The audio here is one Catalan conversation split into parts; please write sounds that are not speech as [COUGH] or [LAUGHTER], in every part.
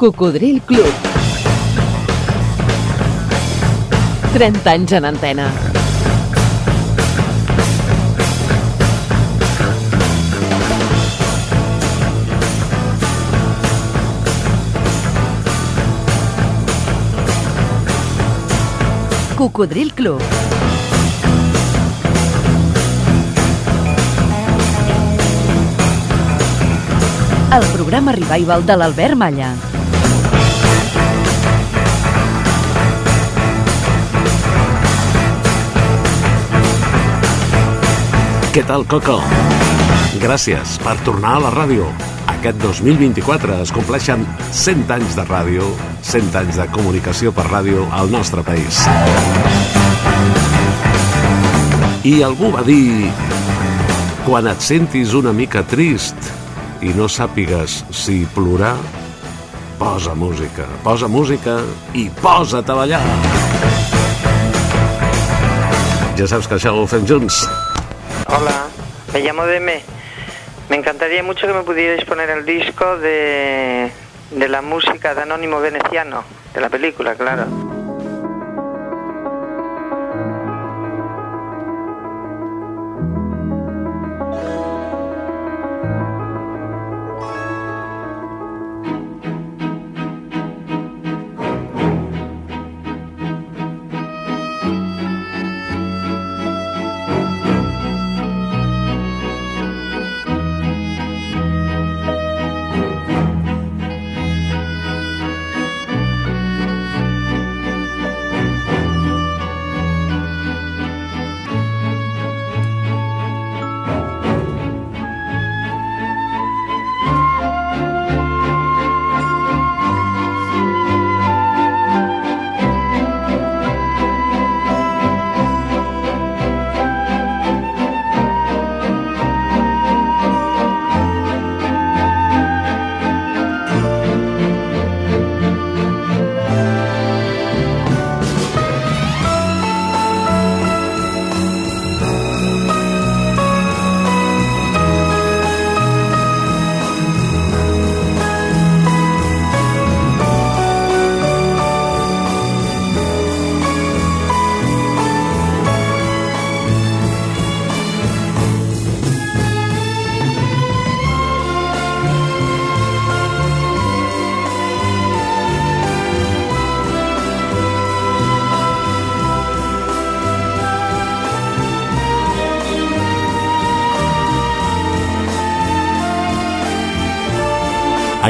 Cocodril Club. 30 anys en antena. Cocodril Club. El programa Revival de l'Albert Malla. Què tal, Coco? Gràcies per tornar a la ràdio. Aquest 2024 es compleixen 100 anys de ràdio, 100 anys de comunicació per ràdio al nostre país. I algú va dir... Quan et sentis una mica trist i no sàpigues si plorar, posa música, posa música i posa't a ballar. Ja saps que això ho fem junts. Hola, me llamo Deme. Me encantaría mucho que me pudierais poner el disco de, de la música de Anónimo Veneciano, de la película, claro.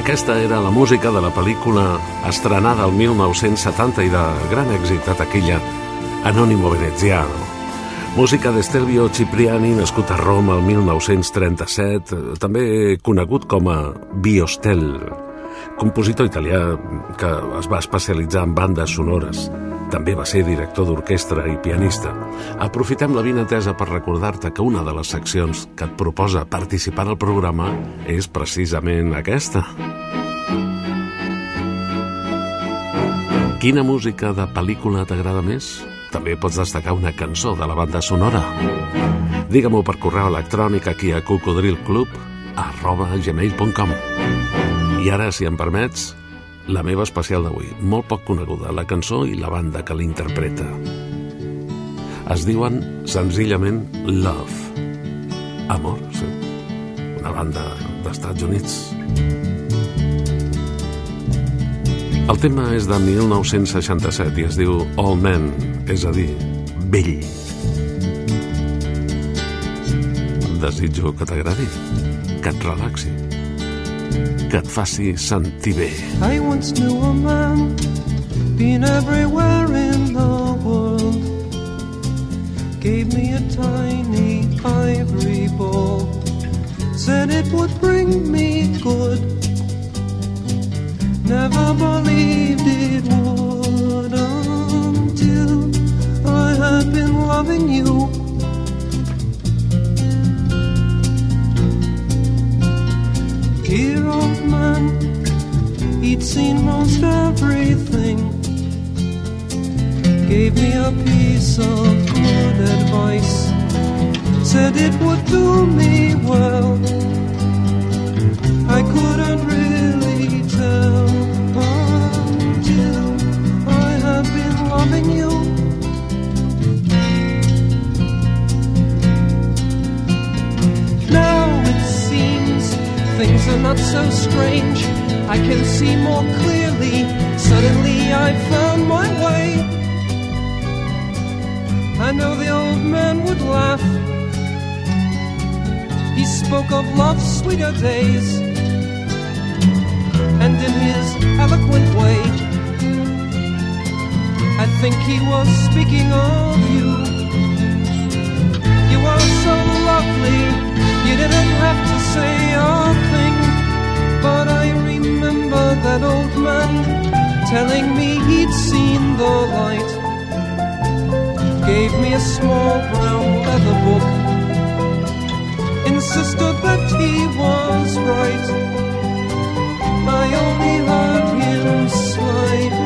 Aquesta era la música de la pel·lícula estrenada el 1970 i de gran èxit a taquilla, Anónimo Veneziano. Música d'Estelvio Cipriani, nascut a Roma el 1937, també conegut com a Biostel, compositor italià que es va especialitzar en bandes sonores. També va ser director d'orquestra i pianista. Aprofitem la vinatesa per recordar-te que una de les seccions que et proposa participar al programa és precisament aquesta. Quina música de pel·lícula t'agrada més? També pots destacar una cançó de la banda sonora. Digue-m'ho per correu electrònic aquí a cocodrilclub arroba gmail.com I ara, si em permets, la meva especial d'avui, molt poc coneguda, la cançó i la banda que l'interpreta. Es diuen senzillament Love. Amor, sí. Una banda d'Estats Units. El tema és de 1967 i es diu All Men, és a dir, vell. Desitjo que t'agradi, que et relaxi, que et faci sentir bé. I once knew a man, been everywhere in the world. Gave me a tiny ivory ball, said it would bring me good. Never believed it would until I had been loving you. Dear old man, he'd seen most everything. Gave me a piece of good advice, said it would do me well. I couldn't really things are not so strange. I can see more clearly. Suddenly I found my way. I know the old man would laugh. He spoke of love's sweeter days. And in his eloquent way, I think he was speaking of you. You are so lovely, you didn't have to say a thing. But I remember that old man telling me he'd seen the light. Gave me a small brown leather book, insisted that he was right. I only heard him slightly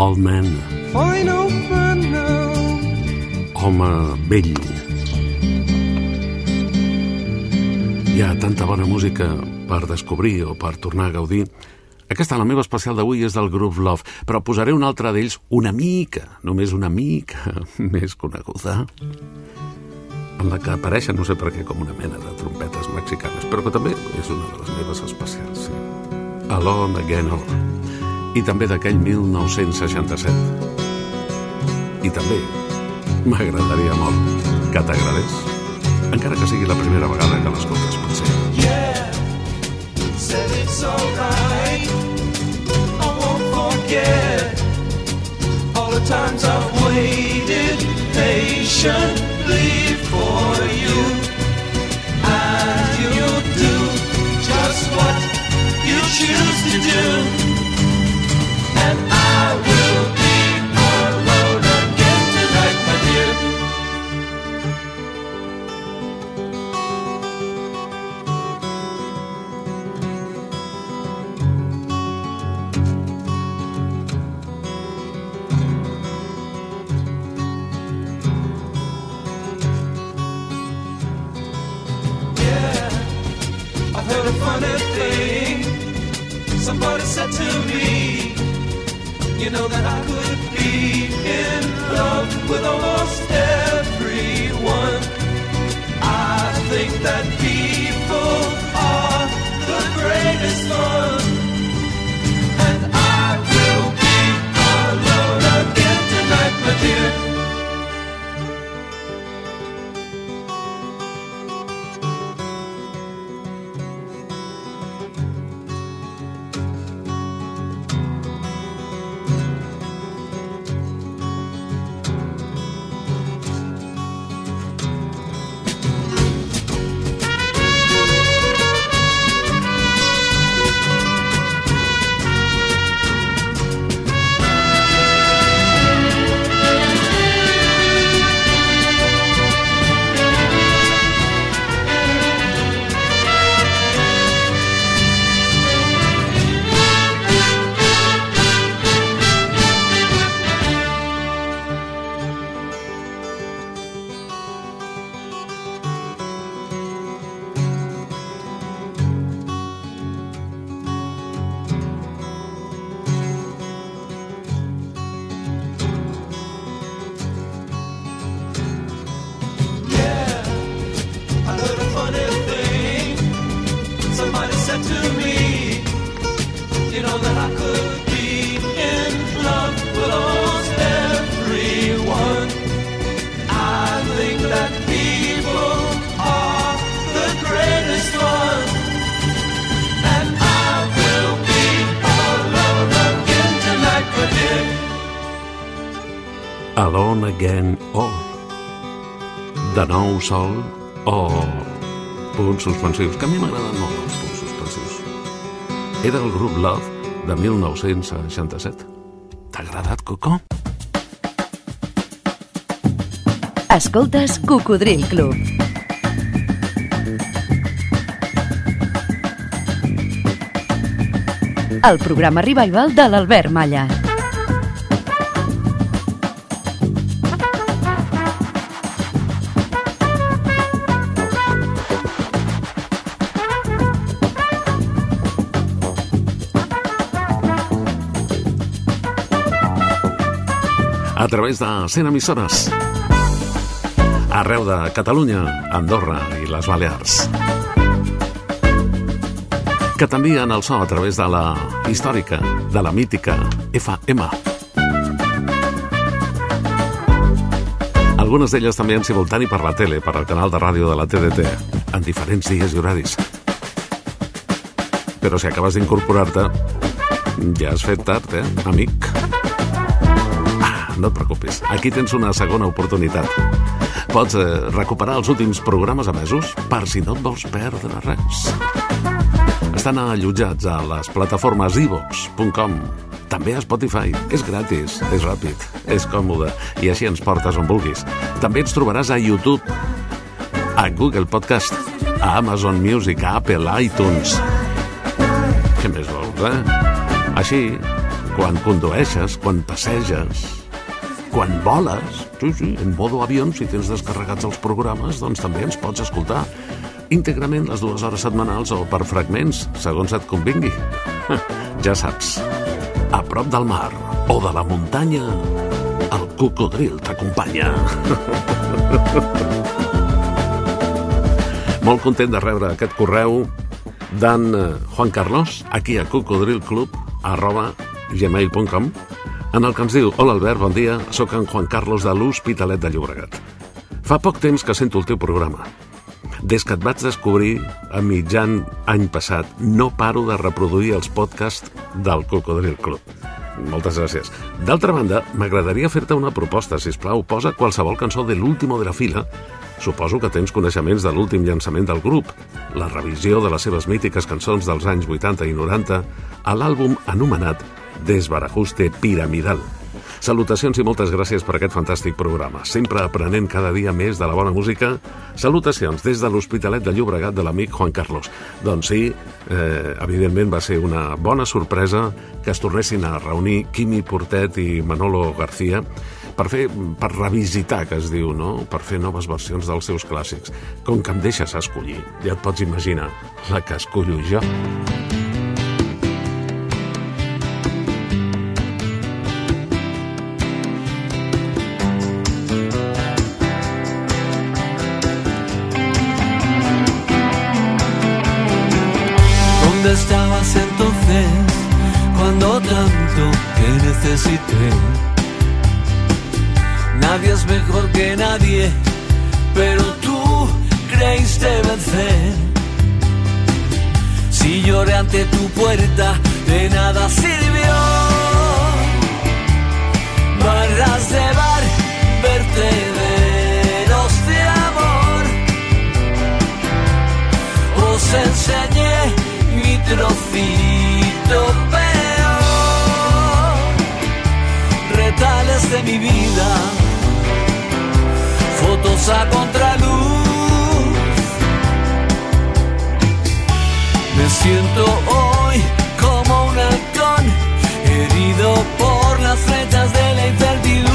Old Man, home vell. Hi ha tanta bona música per descobrir o per tornar a gaudir. Aquesta, la meva especial d'avui, és del grup Love, però posaré un altre d'ells una mica, només una mica [LAUGHS] més coneguda, en la que apareixen, no sé per què, com una mena de trompetes mexicanes, però que també és una de les meves especials, sí. Alone Again All. I també d'aquell 1967. I també m'agradaria molt que t'agradés, encara que sigui la primera vegada que l'escoltes, potser. Yeah, said it's alright. I won't forget all the times I've waited patiently for you. And you'll do just what you choose to do. Alone again Again All. De nou sol o punts suspensius, que a mi m'agraden molt els punts suspensius. Era el grup Love de 1967. T'ha agradat, Coco? Escoltes Cocodril Club. el programa Revival de l'Albert Malla. Través de 100 emissores arreu de Catalunya, Andorra i les Balears que t'envien el so a través de la històrica, de la mítica FM. Algunes d'elles també en simultani per la tele, per al canal de ràdio de la TDT, en diferents dies i horaris. Però si acabes d'incorporar-te, ja has fet tard, eh, amic? No et preocupis, aquí tens una segona oportunitat. Pots eh, recuperar els últims programes emesos per si no et vols perdre res. Estan allotjats a les plataformes ivox.com, també a Spotify. És gratis, és ràpid, és còmode i així ens portes on vulguis. També ens trobaràs a YouTube, a Google Podcast, a Amazon Music, a Apple, iTunes. Què més vols, eh? Així, quan condueixes, quan passeges, quan voles, sí, sí, en modo avió, si tens descarregats els programes, doncs també ens pots escoltar íntegrament les dues hores setmanals o per fragments, segons et convingui. [LAUGHS] Ja saps, a prop del mar o de la muntanya, el cocodril t'acompanya. [LAUGHS] Molt content de rebre aquest correu d'en eh, Juan Carlos, aquí a cocodrilclub, arroba gmail.com, en el que ens diu Hola Albert, bon dia, sóc en Juan Carlos de l'Hospitalet de Llobregat. Fa poc temps que sento el teu programa des que et vaig descobrir a mitjan any passat, no paro de reproduir els podcasts del Cocodril Club. Moltes gràcies. D'altra banda, m'agradaria fer-te una proposta. Si plau, posa qualsevol cançó de l'último de la fila. Suposo que tens coneixements de l'últim llançament del grup, la revisió de les seves mítiques cançons dels anys 80 i 90 a l'àlbum anomenat Desbarajuste Piramidal, Salutacions i moltes gràcies per aquest fantàstic programa. Sempre aprenent cada dia més de la bona música. Salutacions des de l'Hospitalet de Llobregat de l'amic Juan Carlos. Doncs sí, eh, evidentment va ser una bona sorpresa que es tornessin a reunir Quimi Portet i Manolo García per fer, per revisitar, que es diu, no? Per fer noves versions dels seus clàssics. Com que em deixes escollir, ja et pots imaginar la que escollo jo. Nadie es mejor que nadie, pero tú creíste vencer. Si lloré ante tu puerta, de nada sirvió. Barras de bar, vertederos de amor. Os enseñé mi trocito de mi vida, fotos a contraluz. Me siento hoy como un halcón, herido por las flechas de la incertidumbre.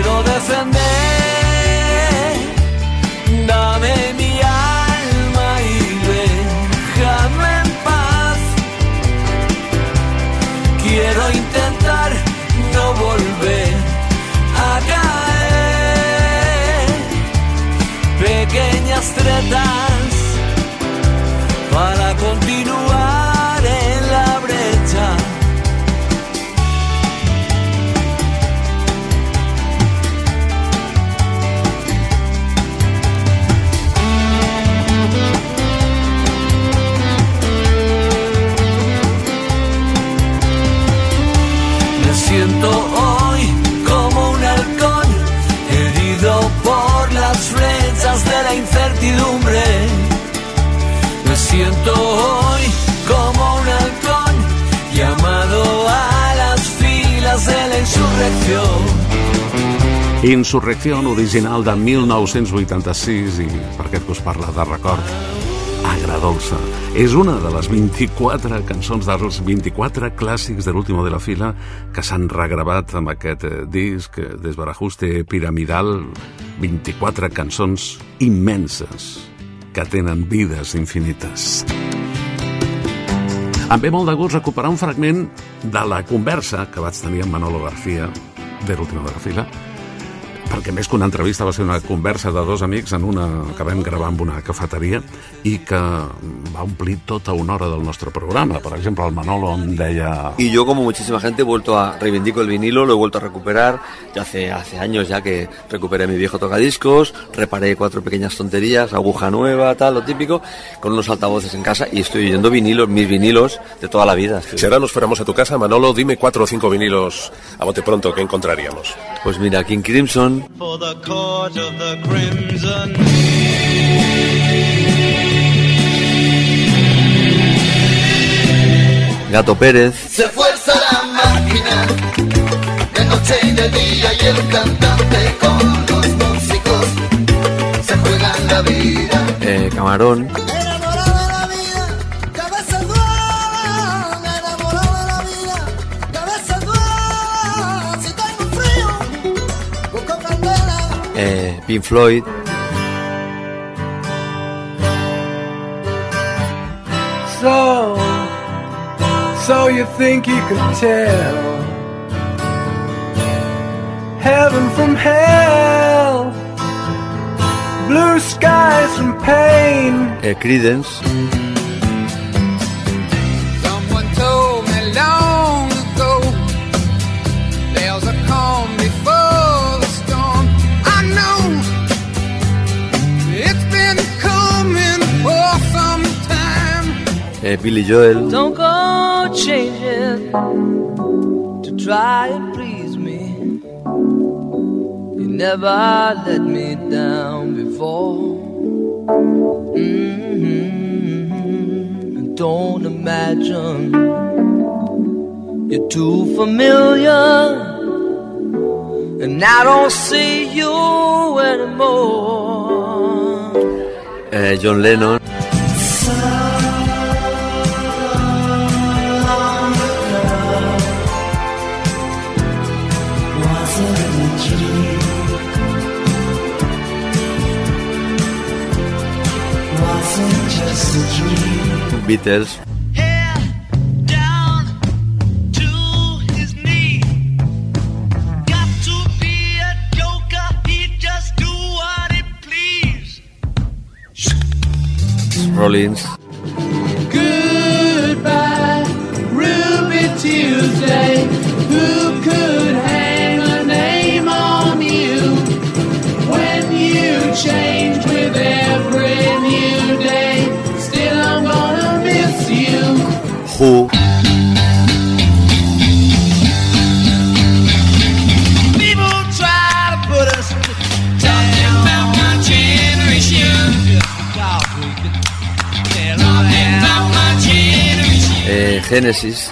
Quiero defender. Dame mi alma y déjame en paz. Quiero intentar no volver a caer. Pequeñas tretas siento hoy como un halcón herido por las flechas de la incertidumbre. Me siento hoy como un halcón llamado a las filas de la insurrección. Insurrección original de 1986, i per aquest que us parla de record, Agradolça. És una de les 24 cançons dels 24 clàssics de l'último de la fila que s'han regravat amb aquest eh, disc eh, Desbarajuste Piramidal 24 cançons immenses que tenen vides infinites. Em ve molt de gust recuperar un fragment de la conversa que vaig tenir amb Manolo García de l'última de la fila perquè més que una entrevista va ser una conversa de dos amics en una que vam gravar en una cafeteria i que va omplir tota una hora del nostre programa. Per exemple, el Manolo em deia... Y yo, como muchísima gente, he vuelto a reivindico el vinilo, lo he vuelto a recuperar. Ya hace, hace años ya que recuperé mi viejo tocadiscos, reparé cuatro pequeñas tonterías, aguja nueva, tal, lo típico, con unos altavoces en casa y estoy oyendo vinilos, mis vinilos de toda la vida. Si ahora nos fuéramos a tu casa, Manolo, dime cuatro o cinco vinilos a bote pronto que encontraríamos. Pues mira, King Crimson, for the court of the crimson. Gato Pérez, Se fuerza la máquina de noche y de día y el cantante con los músicos se juegan la vida. eh, Camarón, eh, Pink Floyd, So, so you think you can tell heaven from hell, blue skies from pain. eh, Creedence, eh, Billy Joel, Don't go changing to try and please me. You never let me down before. Mm-hmm. Don't imagine you're too familiar, and I don't see you anymore. eh, John Lennon, please. Rollins, Goodbye, Ruby Tuesday. Genesis,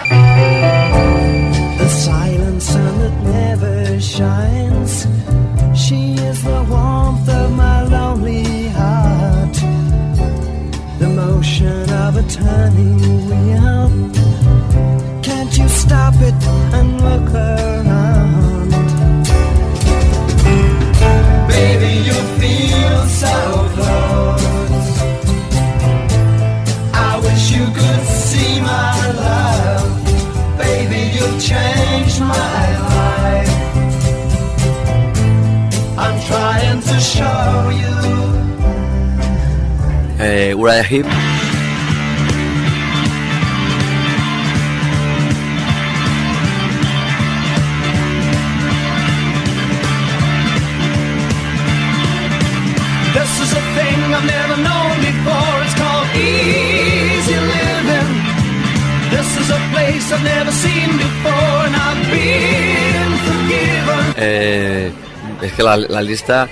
This is a thing I've never known before. It's called easy living. This is a place I've never seen before, and I've been forgiven. eh, es que la, la lista,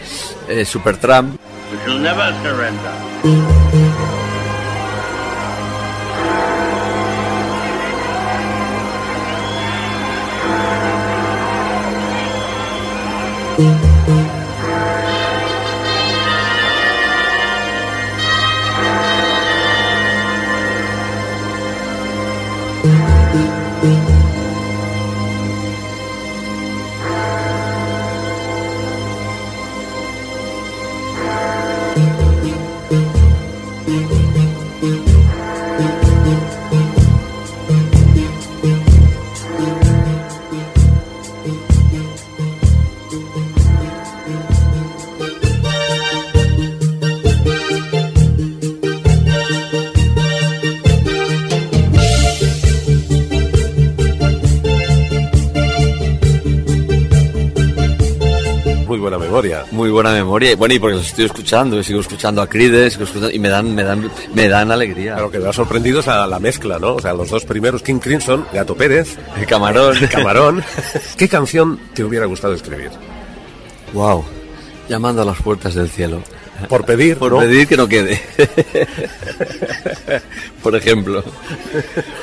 eh, Supertramp, We shall never surrender. Memoria. Bueno, y porque los estoy escuchando, y sigo escuchando a sigo escuchando, y me dan, me dan, me dan alegría. Lo que me ha sorprendido es la, la mezcla, ¿no? O sea, los dos primeros, King Crimson, Gato Pérez, El camarón. Camarón. [LAUGHS] ¿Qué canción te hubiera gustado escribir? Wow. Llamando a las puertas del cielo. Por pedir, Por ¿no? pedir que no quede. [LAUGHS] Por ejemplo.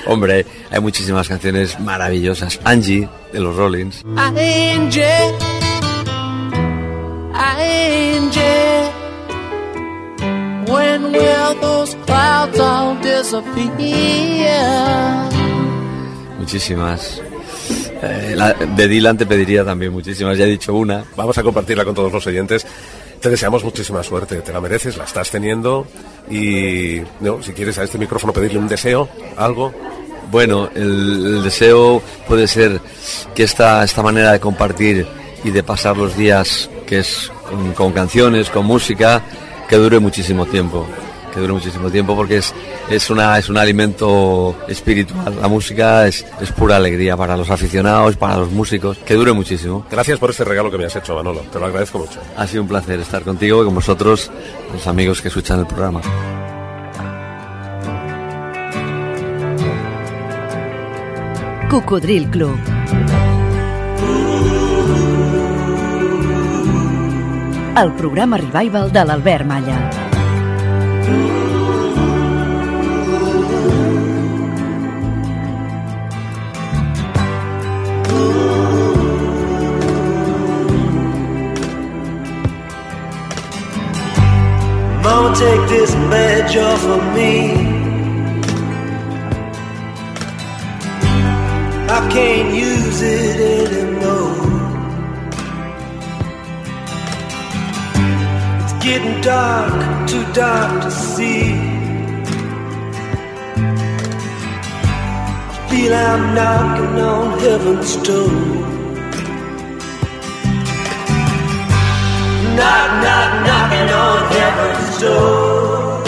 Hombre, hay muchísimas canciones maravillosas. Angie, de los Rollins. Angie, Angie, when will those clouds all disappear? Muchísimas. Eh, la- de Dylan te pediría también muchísimas. Ya he dicho una. Vamos a compartirla con todos los oyentes. Te deseamos muchísima suerte, te la mereces, la estás teniendo y no, si quieres a este micrófono pedirle un deseo, algo. Bueno, el, el deseo puede ser que esta, esta manera de compartir y de pasar los días, que es con, con canciones, con música, que dure muchísimo tiempo. Que dure muchísimo tiempo porque es, es, una, es un alimento espiritual. La música es, es pura alegría para los aficionados, para los músicos. Que dure muchísimo. Gracias por este regalo que me has hecho, Manolo, te lo agradezco mucho. Ha sido un placer estar contigo y con vosotros, los amigos que escuchan el programa. Cocodril Club. El programa revival de l'Albert Malla. Mama, take this badge off of me. I can't use getting dark, too dark to see. I feel I'm knocking on heaven's door. Knock, knock, knocking on heaven's door.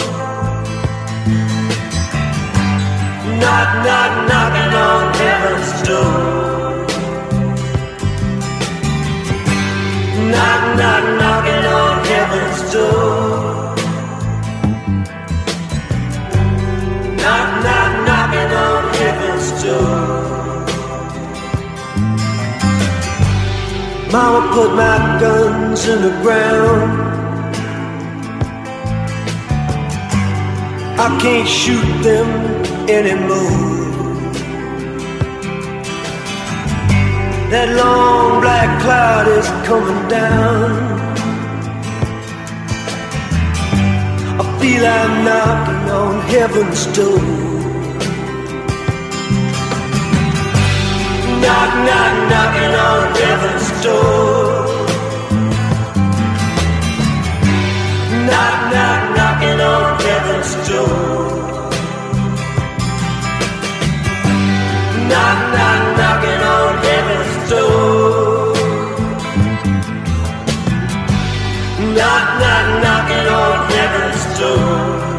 Knock, knock, knocking on heaven's door. Knock, knock, knocking on Knock, knock, knocking on heaven's door. Mama put my guns in the ground. I can't shoot them anymore. That long black cloud is coming down. Feel I'm knocking on heaven's door. Knock, knock, knocking on heaven's door.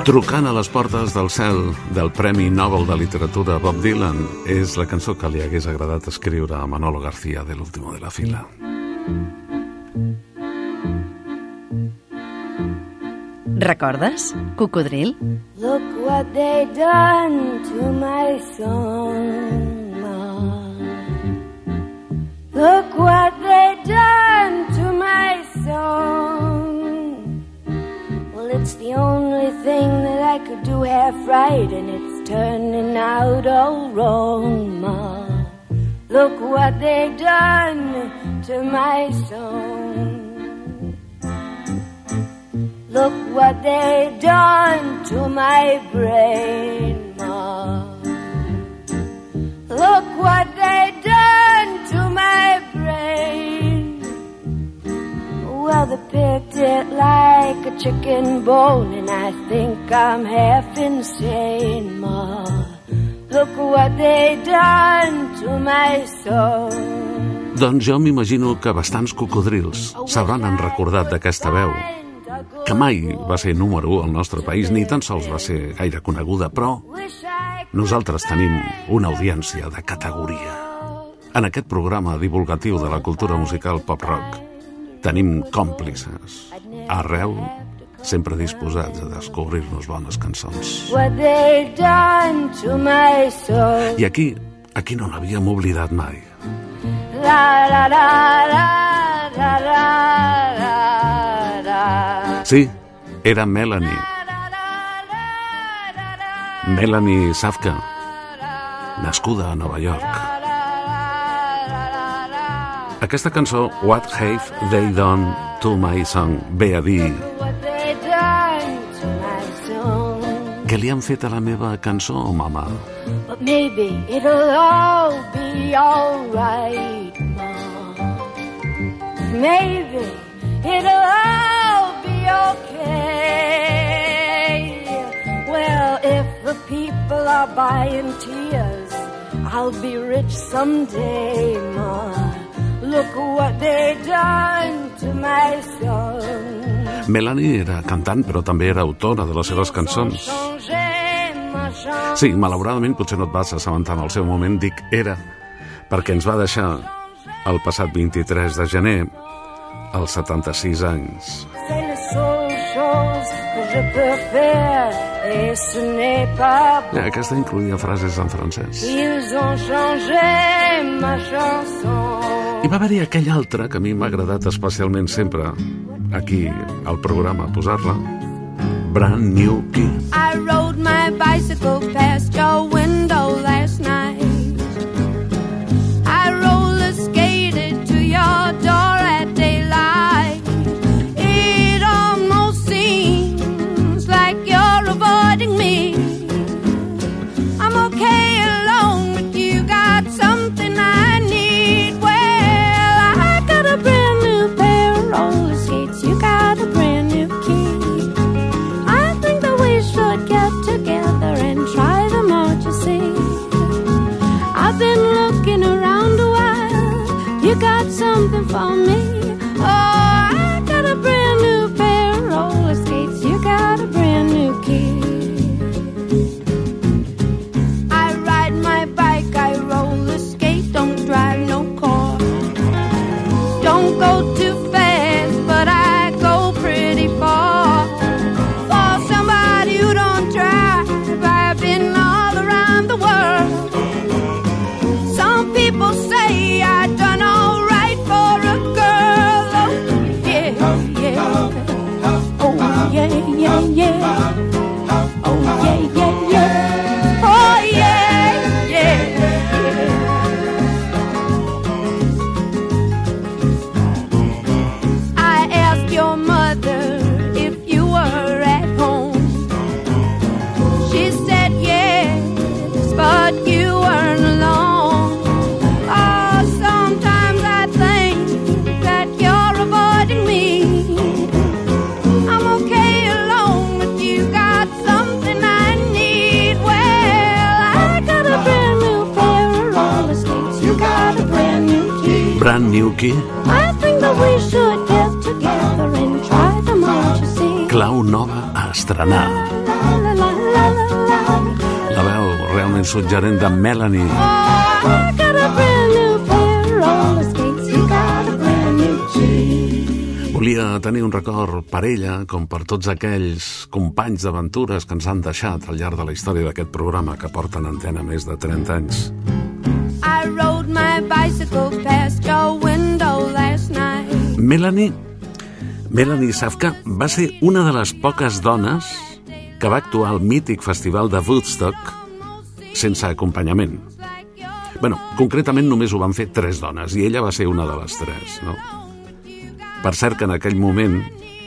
Trucant a les portes del cel del Premi Nobel de Literatura Bob Dylan és la cançó que li hagués agradat escriure a Manolo García de l'último de la fila. Recordes? Cocodril? Look what they done to my song. Look what they done to my song. Well, it's the only I could do half right, and it's turning out all wrong, Ma. Look what they've done to my song. Look what they done to my brain, Ma. Look what they done to my brain. Well, picked it like a chicken bone, and I think I'm half insane, Ma. Look what they done to my soul. Doncs jo m'imagino que bastants cocodrils s'hauran recordat d'aquesta veu, que mai va ser número 1 al nostre país, ni tan sols va ser gaire coneguda, però nosaltres tenim una audiència de categoria. En aquest programa divulgatiu de la cultura musical pop-rock tenim còmplices. Arreu, sempre disposats a descobrir-nos bones cançons. I aquí, aquí no n'havíem oblidat mai. La la la la la la la la. Sí, era Melanie. Melanie Safka, nascuda a Nova York. Aquesta cançó, What Have They Done to My Song, ve a dir què li han fet a la meva cançó, mama? But maybe it'll all be alright, Mom. Maybe it'll all be okay. Well, if the people are buying tears, I'll be rich someday, Ma. Look what they done to my son. Melanie era cantant, però també era autora de les seves cançons. Sí, malauradament potser no et vas assabentar en el seu moment, dic era, perquè ens va deixar el passat 23 de gener als 76 anys. Pas Eh, Aquesta incloïa frases en francès. Ils ont changé ma chanson. I va haver-hi aquell altre que a mi m'ha agradat especialment sempre aquí al programa posar-la, Brand New Key. I rode my bicycle past your window last night. Per ella, com per tots aquells companys d'aventures que ens han deixat al llarg de la història d'aquest programa que porten antena més de 30 anys. I rode my bicycle past your window last night. Melanie, Melanie Safka va ser una de les poques dones que va actuar al mític festival de Woodstock sense acompanyament. bueno, concretament només ho van fer tres dones i ella va ser una de les tres, no? Per cert que en aquell moment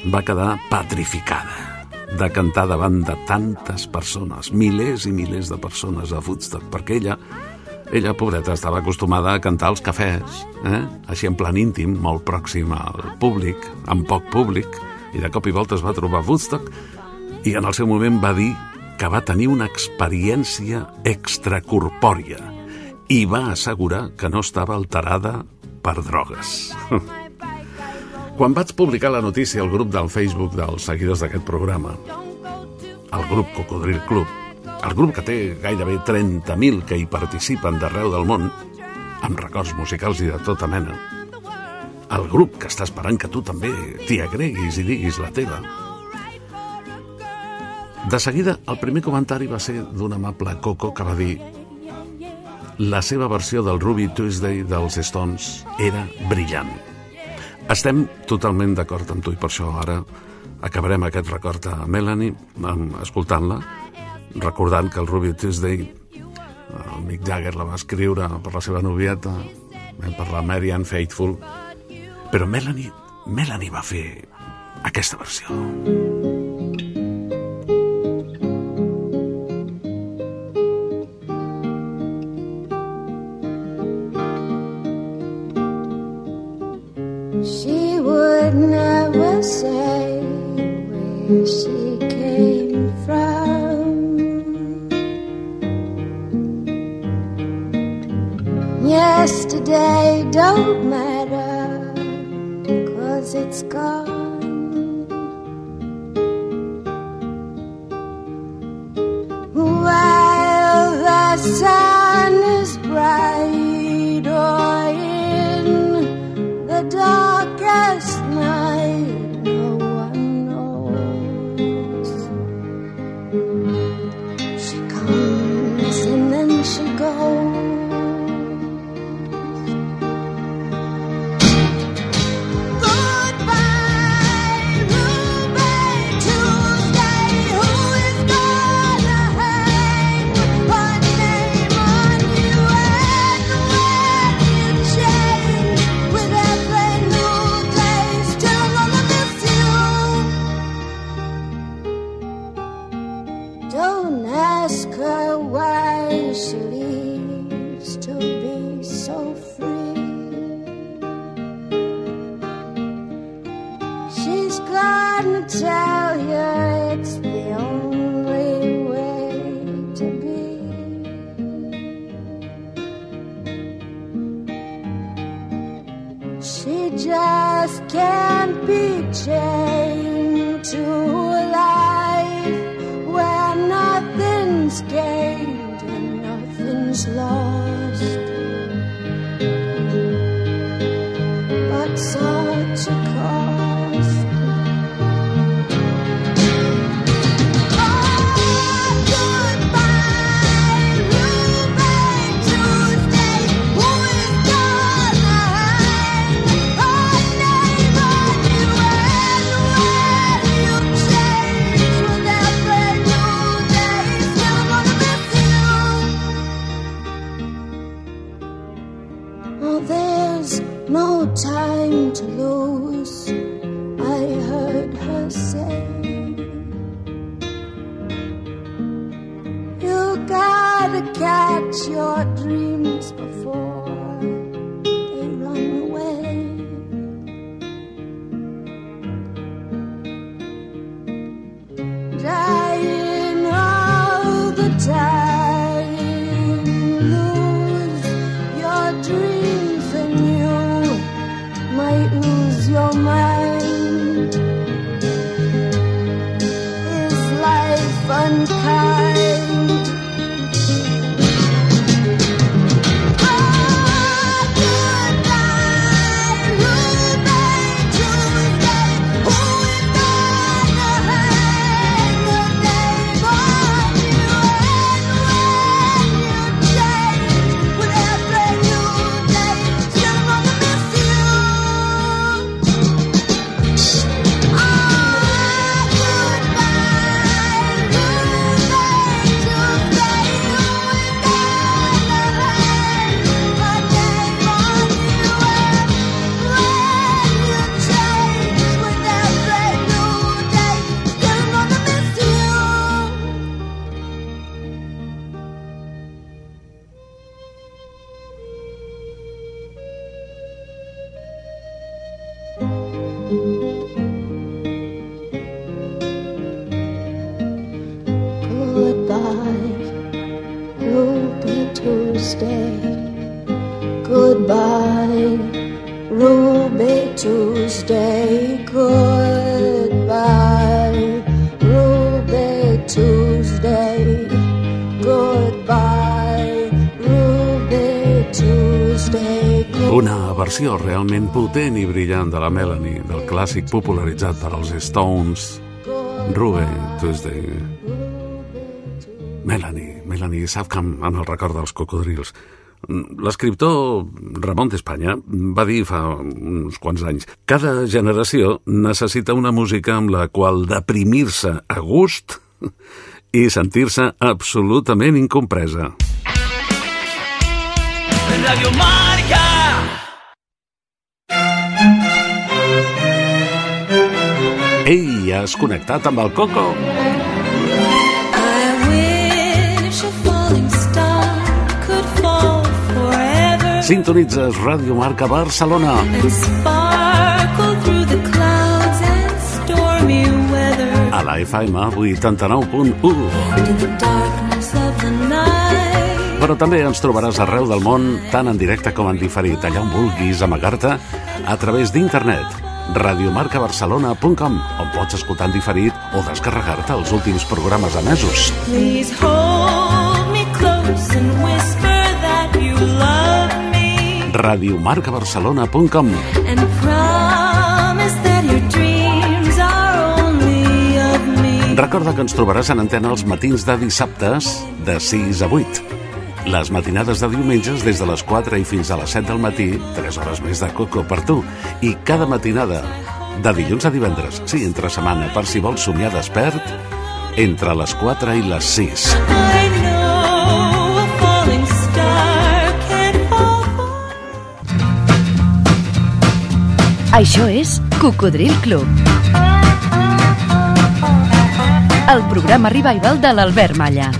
va quedar petrificada de cantar davant de tantes persones, milers i milers de persones a Woodstock, perquè ella, ella, pobreta, estava acostumada a cantar als cafès, eh? així en plan íntim, molt pròxim al públic, amb poc públic, i de cop i volta es va trobar a Woodstock i en el seu moment va dir que va tenir una experiència extracorpòria i va assegurar que no estava alterada per drogues. [LAUGHS] Quan vaig publicar la notícia al grup del Facebook dels seguidors d'aquest programa, el grup Cocodril Club, el grup que té gairebé 30.000 que hi participen d'arreu del món, amb records musicals i de tota mena, el grup que està esperant que tu també t'hi agreguis i diguis la teva. De seguida, el primer comentari va ser d'un amable Coco que va dir la seva versió del Ruby Tuesday dels Stones era brillant. Estem totalment d'acord amb tu i per això ara acabarem aquest record a Melanie escoltant-la, recordant que el Ruby Tuesday el Mick Jagger la va escriure per la seva novieta, eh, per la Mary Ann Faithful, però Melanie, Melanie va fer aquesta versió. She she came from. Yesterday don't matter, cause it's gone. Tuesday. Goodbye, Ruby Tuesday. Goodbye, Ruby Tuesday. Goodbye, Ruby Tuesday. Una versió realment potent i brillant de la Melanie, del clàssic popularitzat per als Stones, Ruby Tuesday. Safcam en el record dels cocodrils. L'escriptor Ramon d'Espanya va dir fa uns quants anys cada generació necessita una música amb la qual deprimir-se a gust i sentir-se absolutament incompresa. Radio Marca. Ei, has connectat amb el Coco? Sintonitzes Ràdio Marca Barcelona. A la FM 89.1. to the darkness of the night. Però també ens trobaràs arreu del món, tant en directe com en diferit, allà on vulguis amagar-te, a través d'internet radiomarcabarcelona.com on pots escoltar en diferit o descarregar-te els últims programes emesos. Please hold me close and whisper that you love radiomarcabarcelona.com. Recorda que ens trobaràs en antena els matins de dissabtes de 6 a 8. Les matinades de diumenges des de les 4 i fins a les 7 del matí, 3 hores més de coco per tu. I cada matinada, de dilluns a divendres, sí, entre setmana, per si vols somiar despert, entre les 4 i les 6. Això és Cocodril Club. El programa revival de l'Albert Malla.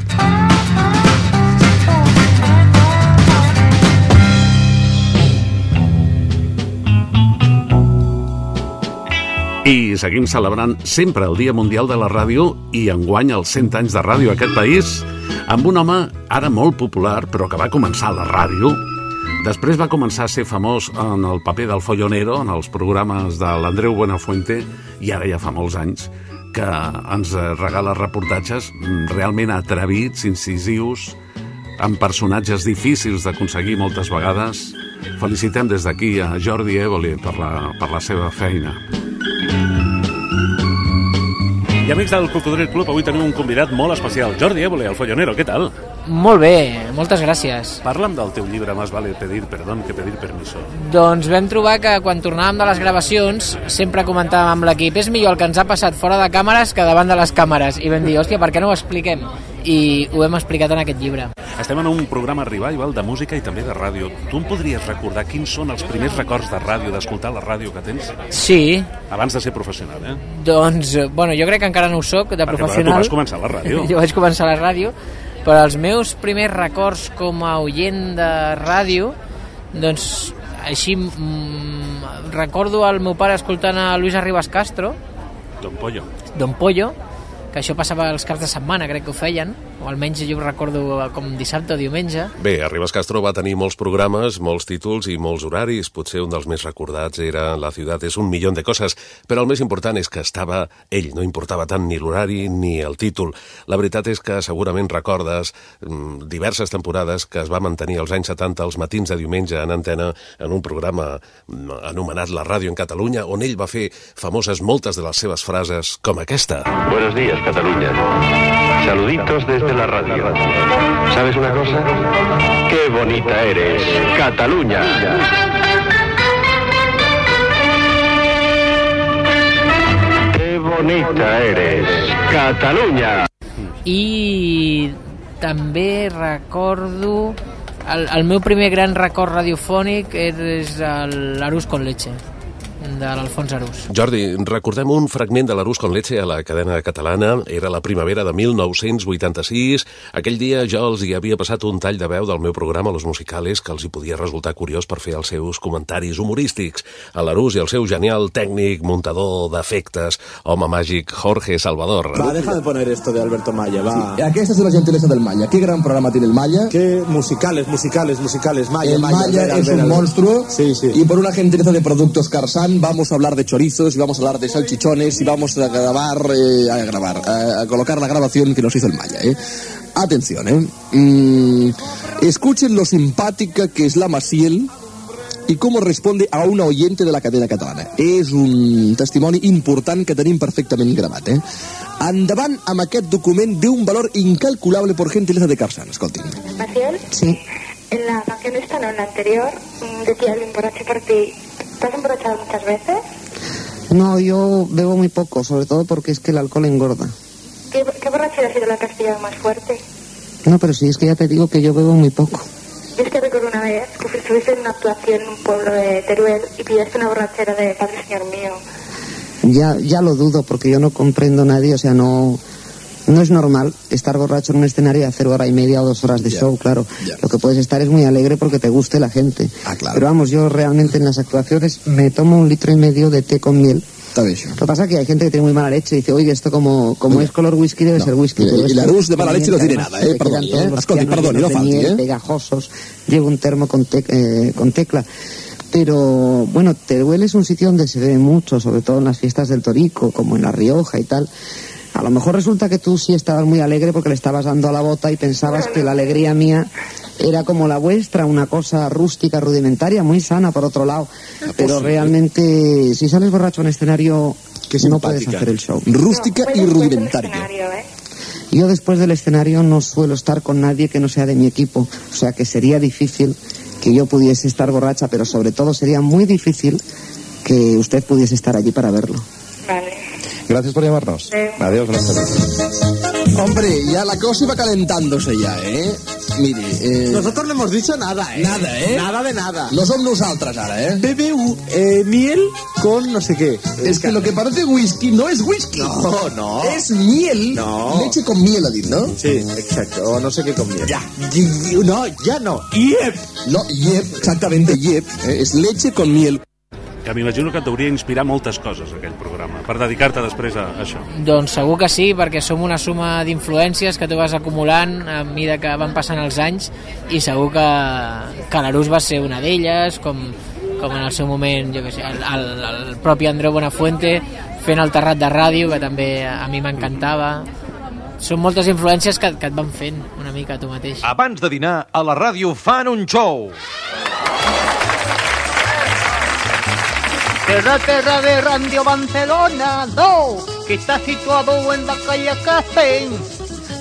I seguim celebrant sempre el Dia Mundial de la Ràdio i enguany els 100 anys de ràdio a aquest país amb un home ara molt popular però que va començar a la ràdio Després va començar a ser famós en el paper del follonero, en els programes de l'Andreu Buenafuente, i ara ja fa molts anys que ens regala reportatges realment atrevits, incisius, amb personatges difícils d'aconseguir moltes vegades. Felicitem des d'aquí a Jordi Évole per la, per la seva feina. I amics del Cocodril Club, avui tenim un convidat molt especial, Jordi Évole, el follonero, què tal? Molt bé, moltes gràcies. Parla'm del teu llibre Más vale pedir perdón que pedir permiso. Doncs vam trobar que quan tornàvem de les gravacions sempre comentàvem amb l'equip és millor el que ens ha passat fora de càmeres que davant de les càmeres i vam dir, hòstia, per què no ho expliquem? I ho hem explicat en aquest llibre. Estem en un programa revival de música i també de ràdio. Tu em podries recordar quins són els primers records de ràdio, d'escoltar la ràdio que tens? Sí, Abans de ser professional, eh? doncs, eh, bueno, jo crec que encara no ho soc de Perquè, professional. tu vas començar la ràdio. [LAUGHS] jo vaig començar la ràdio, però els meus primers records com a oient de ràdio, doncs així mm, recordo el meu pare escoltant a Luis Arribas Castro, Don Pollo. Don Pollo, que això passava els caps de setmana, crec que ho feien, o almenys jo ho recordo com dissabte o diumenge. Bé, Arribas Castro va tenir molts programes, molts títols i molts horaris. Potser un dels més recordats era La ciutat és un milió de coses, però el més important és que estava ell, no importava tant ni l'horari ni el títol. La veritat és que segurament recordes mm, diverses temporades que es va mantenir als anys 70 els matins de diumenge en antena en un programa mm, anomenat La Ràdio en Catalunya, on ell va fer famoses moltes de les seves frases com aquesta. Buenos días, Cataluña. Saluditos desde la radio. ¿Sabes una cosa? ¡Qué bonita eres, Cataluña! ¡Qué bonita eres, Cataluña! I també recordo... El, el meu primer gran record radiofònic és l'Arús con leche, de l'Alfons Arús. Jordi, recordem un fragment de l'Arús con leche a la cadena catalana. Era la primavera de 1986. Aquell dia jo els hi havia passat un tall de veu del meu programa Los Musicales que els hi podia resultar curiós per fer els seus comentaris humorístics. A l'Arús i el seu genial tècnic, muntador d'efectes, home màgic Jorge Salvador. Va, deja de poner esto de Alberto Maya, va. Aquesta es la gentileza del Maya. Qué gran programa tiene el Maya. Qué musicales, musicales, musicales. Maya, el Maya, es un monstruo. Sí, sí. Y por una gentileza de productos Carsan vamos a hablar de chorizos y vamos a hablar de salchichones y vamos a grabar, eh, a grabar, a, a colocar la grabación que nos hizo el Maya, ¿eh? Atención, ¿eh? Mm, escuchen lo simpática que es la Maciel y cómo responde a una oyente de la cadena catalana. És un testimoni important que tenim perfectament gravat, eh? Endavant amb aquest document d'un valor incalculable por gentileza de Carsan, escoltin. Maciel, Sí. en la canción esta, no en la anterior, mm, decía el emborrache por ti. ¿Te has emborrachado muchas veces? No, yo bebo muy poco, sobre todo porque es que el alcohol engorda. ¿Qué, qué borrachera ha sido la que has pillado más fuerte? No, pero sí, es que ya te digo que yo bebo muy poco. Yo es que recuerdo una vez que estuviste en una actuación en un pueblo de Teruel y pillaste una borrachera de Padre Señor mío. Ya, ya lo dudo porque yo no comprendo a nadie, o sea, no, no es normal estar borracho en un escenario y hacer hora y media o dos horas de show, claro. Lo que puedes estar es muy alegre porque te guste la gente. Pero vamos, yo realmente en las actuaciones me tomo un litro y medio de té con miel. Lo que pasa es que hay gente que tiene muy mala leche y dice, oye, esto como, como es color whisky debe ser whisky. Y- la luz de mala leche no tiene nada, eh, todos eh. llenos no falti, miel, eh. pegajosos. Llevo un termo con, tec- eh, con tecla. Pero bueno, Teruel es un sitio donde se ve mucho, sobre todo en las fiestas del Torico, como en La Rioja y tal. A lo mejor resulta que tú sí estabas muy alegre porque le estabas dando a la bota y pensabas que la alegría mía era como la vuestra, una cosa rústica, rudimentaria, muy sana por otro lado. Pero posible. realmente, si sales borracho en escenario, Qué no puedes hacer el show. Rústica y rudimentaria. ¿eh? Yo después del escenario no suelo estar con nadie que no sea de mi equipo, o sea que sería difícil que yo pudiese estar borracha, pero sobre todo sería muy difícil que usted pudiese estar allí para verlo. Vale. Gracias por llamarnos. Adiós, buenas tardes. Hombre, ya la cosa iba calentándose ya, ¿eh? Mire, eh... Nosotros no hemos dicho nada, ¿eh? Nada, ¿eh? Nada de nada. No som nosaltres ara, eh? BBU, eh, miel con no sé qué. Es que lo que parece whisky no es whisky. No, no. Es miel. No. Leche con miel, ¿no? Sí, exacto. O no sé qué con miel. Ya. Y- y- No, ya no. Yep. No, yep, exactamente, yep. Eh, es leche con miel. Que m'imagino que et deuria inspirar moltes coses, aquell programa, per dedicar-te després a això. Doncs segur que sí, perquè som una suma d'influències que tu vas acumulant a mesura que van passant els anys i segur que, que l'Arús va ser una d'elles, com, com en el seu moment, jo què sé, el, el, el propi Andreu Bonafuente fent el terrat de ràdio, que també a mi m'encantava. Són moltes influències que, que et van fent una mica tu mateix. Abans de dinar, a la ràdio fan un show. Terra, terra de Radio Barcelona 2, que está situado en la calle Castell.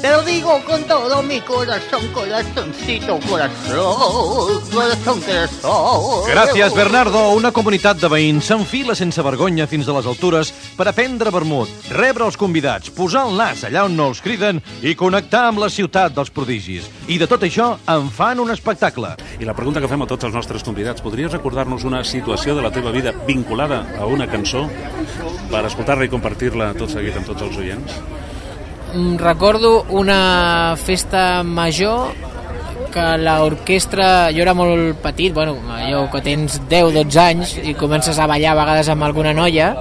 Te lo digo con todo mi corazón, corazoncito, corazón, corazón, corazón. Gràcies, Bernardo. Una comunitat de veïns s'enfila sense vergonya fins a les altures per aprendre vermut, rebre els convidats, posar el nas allà on no els criden i connectar amb la ciutat dels prodigis. I de tot això en fan un espectacle. I la pregunta que fem a tots els nostres convidats, podries recordar-nos una situació de la teva vida vinculada a una cançó per escoltar-la i compartir-la tot seguit amb tots els oients? Mm, recordo una festa major que l'orquestra, jo era molt petit, bueno, allò que tens 10-12 anys i comences a ballar a vegades amb alguna noia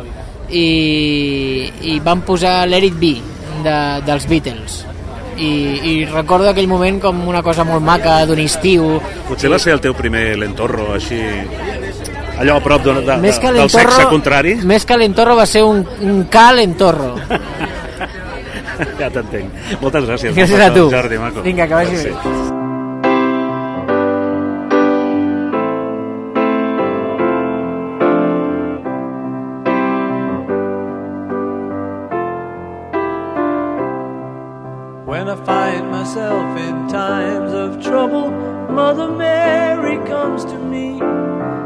i, i van posar Let It Be de, dels Beatles. I, i recordo aquell moment com una cosa molt maca d'un estiu. Potser va ser el teu primer lentorro, així... Allò a prop de, de, més que del sexe l'entorro contrari? més que l'entorro va ser un, un cal entorro [LAUGHS] [LAUGHS] ja t'entenc. Moltes gràcies. gràcies a tu Jordi, maco. vinga que vagi Sí. bé When I find myself in times of trouble, Mother Mary comes to me,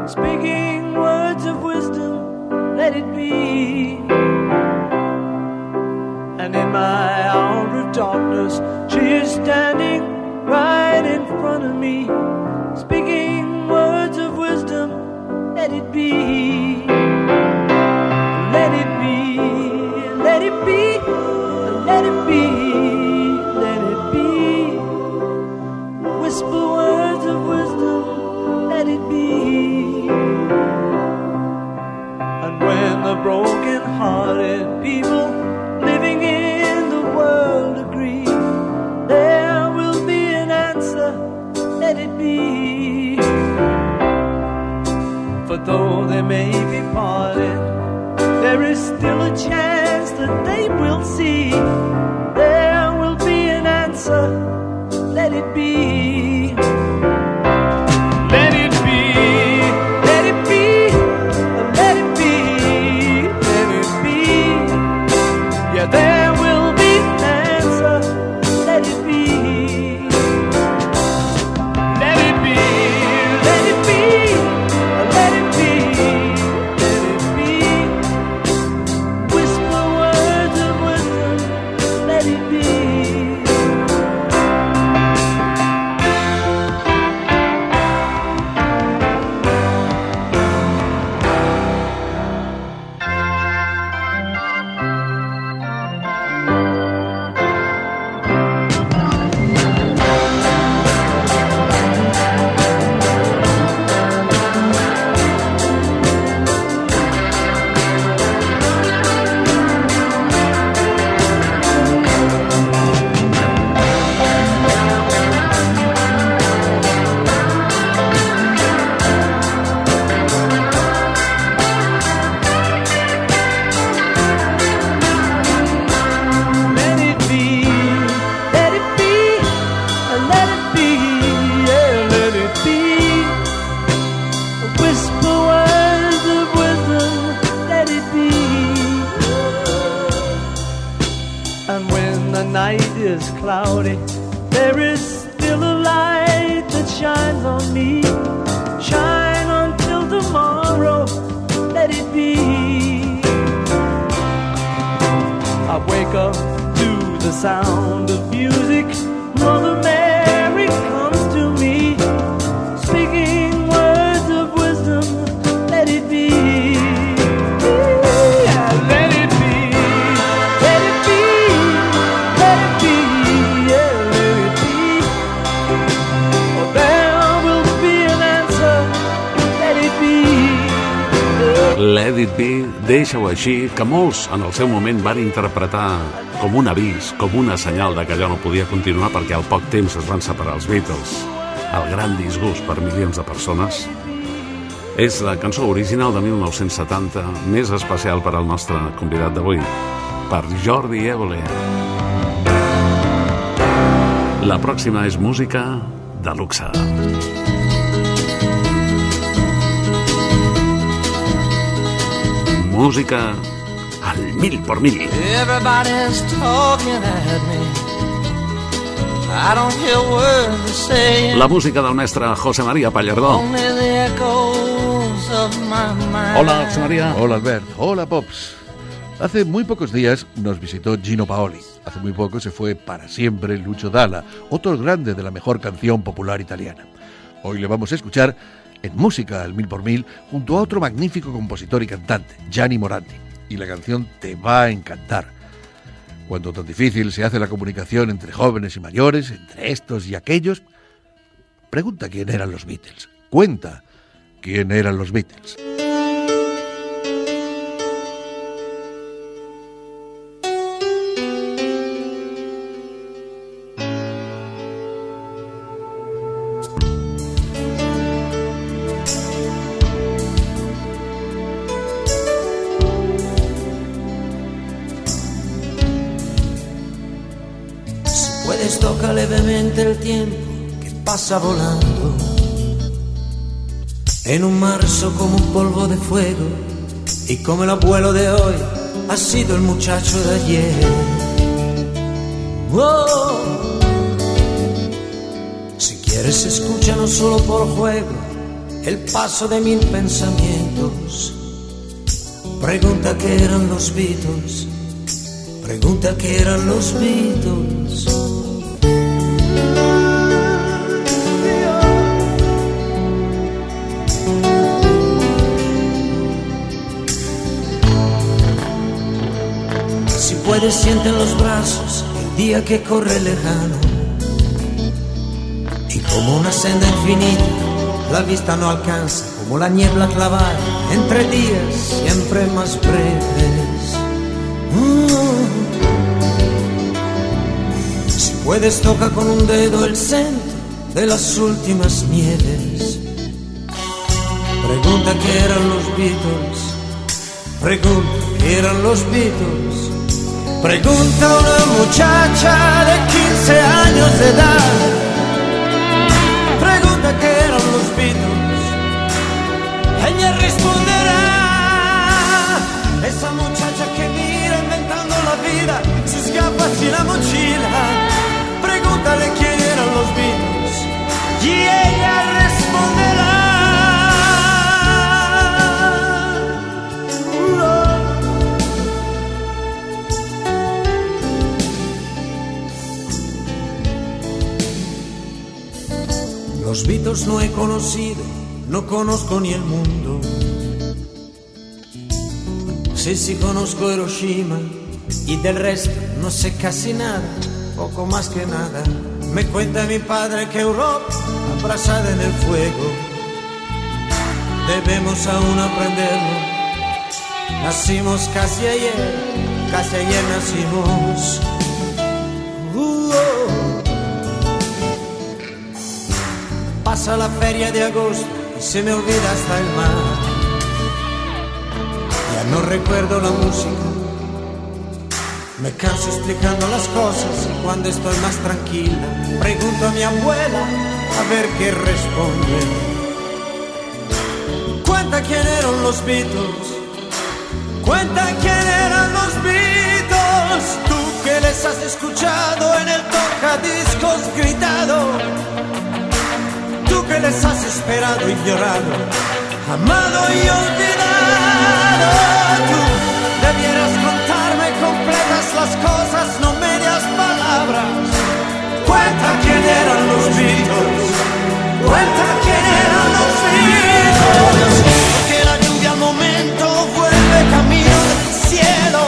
speaking words of wisdom, let it be. And in my hour of darkness, she is standing right in front of me, speaking words of wisdom, let it be. Let it be, let it be, let it be, let it be. Whisper words of wisdom, let it be. And when the broken hearted Though they may be parted, there is still a chance that they will see. Així, que molts en el seu moment van interpretar com un avís, com una senyal de que allò no podia continuar perquè al poc temps es van separar els Beatles. El gran disgust per milions de persones. És la cançó original de 1970, més especial per al nostre convidat d'avui, per Jordi Évole. La pròxima és música de luxe. Música al mil por mil. Everybody's talking at me. I don't hear words they're saying. La música del mestre José María Pallardó. Only the echoes of my mind. Hola, José María. Hola, Albert. Hola, Pops. Hace muy pocos días nos visitó Gino Paoli. Hace muy poco se fue para siempre Lucho Dalla, otro grande de la mejor canción popular italiana. Hoy le vamos a escuchar en música al mil por mil junto a otro magnífico compositor y cantante, Gianni Morandi. Y la canción te va a encantar. Cuando tan difícil se hace la comunicación entre jóvenes y mayores, entre estos y aquellos, pregunta quién eran los Beatles. Cuenta quién eran los Beatles. Pasa volando. En un marzo como un polvo de fuego. Y como el abuelo de hoy ha sido el muchacho de ayer. Oh. Si quieres escucha no solo por juego el paso de mil pensamientos. Pregunta qué eran los Beatles. Pregunta qué eran los Beatles. Si puedes siente en los brazos el día que corre lejano. Y como una senda infinita, la vista no alcanza, como la niebla clavada entre días siempre más breves. Mm. Si puedes toca con un dedo el centro de las últimas nieves. Pregunta qué eran los Beatles. Pregunta qué eran los Beatles. Pregunta una muchacha de 15 años de edad. Pregunta qué eran los Beatles. Ella responderá. Esa muchacha que mira inventando la vida, sus gafas y la mochila. Los Beatles no he conocido, no conozco ni el mundo. Sí, sí conozco Hiroshima y del resto no sé casi nada, poco más que nada. Me cuenta mi padre que Europa, abrasada en el fuego, debemos aún aprenderlo. Nacimos casi ayer, casi ayer nacimos. Pasa la feria de agosto y se me olvida hasta el mar. Ya no recuerdo la música. Me canso explicando las cosas y cuando estoy más tranquila pregunto a mi abuela a ver qué responde. Cuenta quién eran los Beatles. Cuenta quién eran los Beatles. Tú que les has escuchado en el tocadiscos gritado, tú que les has esperado y llorado, amado y olvidado, tú debieras contarme completas las cosas, no medias palabras. Cuenta quién eran los Beatles, cuenta quién eran los Beatles, porque la lluvia al momento vuelve camino del cielo,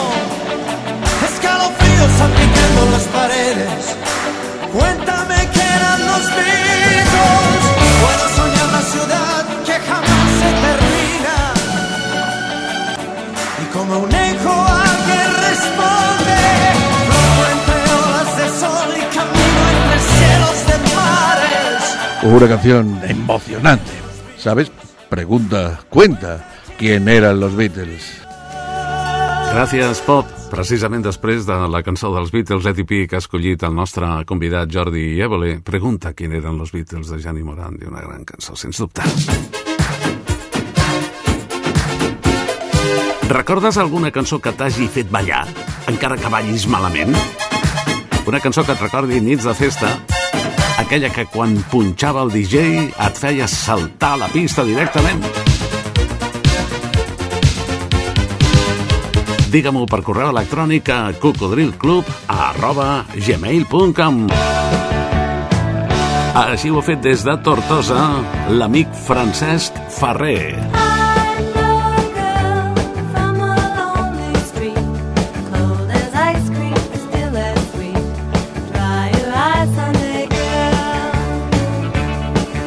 escalofríos salpicando las paredes. Como un eco alguien responde, floto entre olas de sol y camino entre cielos de mares. Una canción emocionante. ¿Sabes? Pregunta, cuenta quién eran los Beatles. Gràcies, Pop. Precisament després de la cançó dels Beatles, Let It Be, que ha escollit el nostre convidat Jordi Évole, pregunta quin eren los Beatles de Gianni Morandi, una gran cançó, sens dubte. Recordes alguna cançó que t'hagi fet ballar, encara que ballis malament? Una cançó que et recordi nits de festa, aquella que quan punxava el DJ et feia saltar a la pista directament? Digue-m'ho per correu electrònic a cocodrilclub arroba gmail.com Així ho ha fet des de Tortosa l'amic Francesc Ferrer.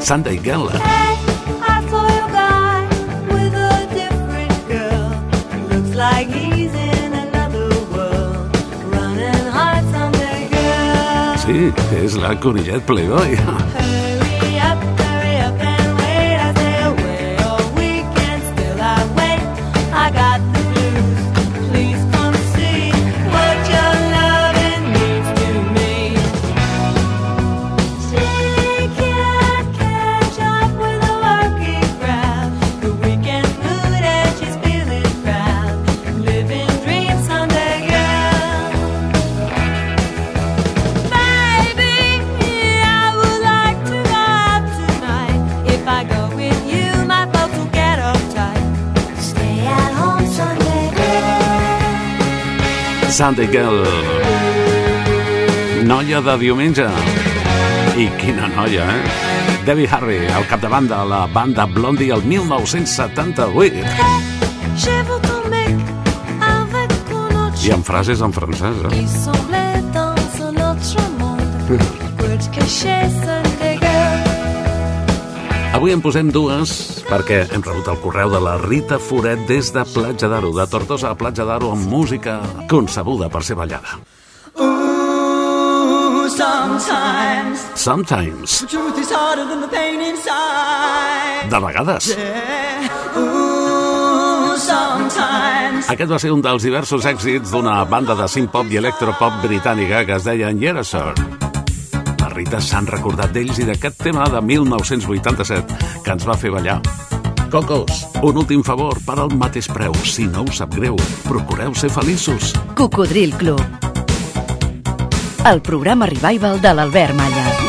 Sunday girl. Sí, és la Conillet Playboy. Sunday Girl. Noia de diumenge. I quina noia, eh? Debbie Harry, al capdavant de la banda Blondie el 1978. J'ai vu ton mec avec un autre I amb frases en francès, eh? Il semblait dans un autre monde. Avui en posem dues perquè hem rebut el correu de la Rita Foret des de Platja d'Aro, de Tortosa a Platja d'Aro amb música concebuda per ser ballada. Ooh, sometimes Sometimes, the truth is harder than the pain inside. de vegades. Yeah. Ooh, sometimes Aquest va ser un dels diversos èxits d'una banda de synth-pop i electropop britànica que es deia Yes Sir. La Rita s'han recordat d'ells i d'aquest tema de 1987 que ens va fer ballar. Cocos, un últim favor per al mateix preu. Si no us sap greu, procureu ser feliços. Cocodril Club. El programa revival de l'Albert Malla.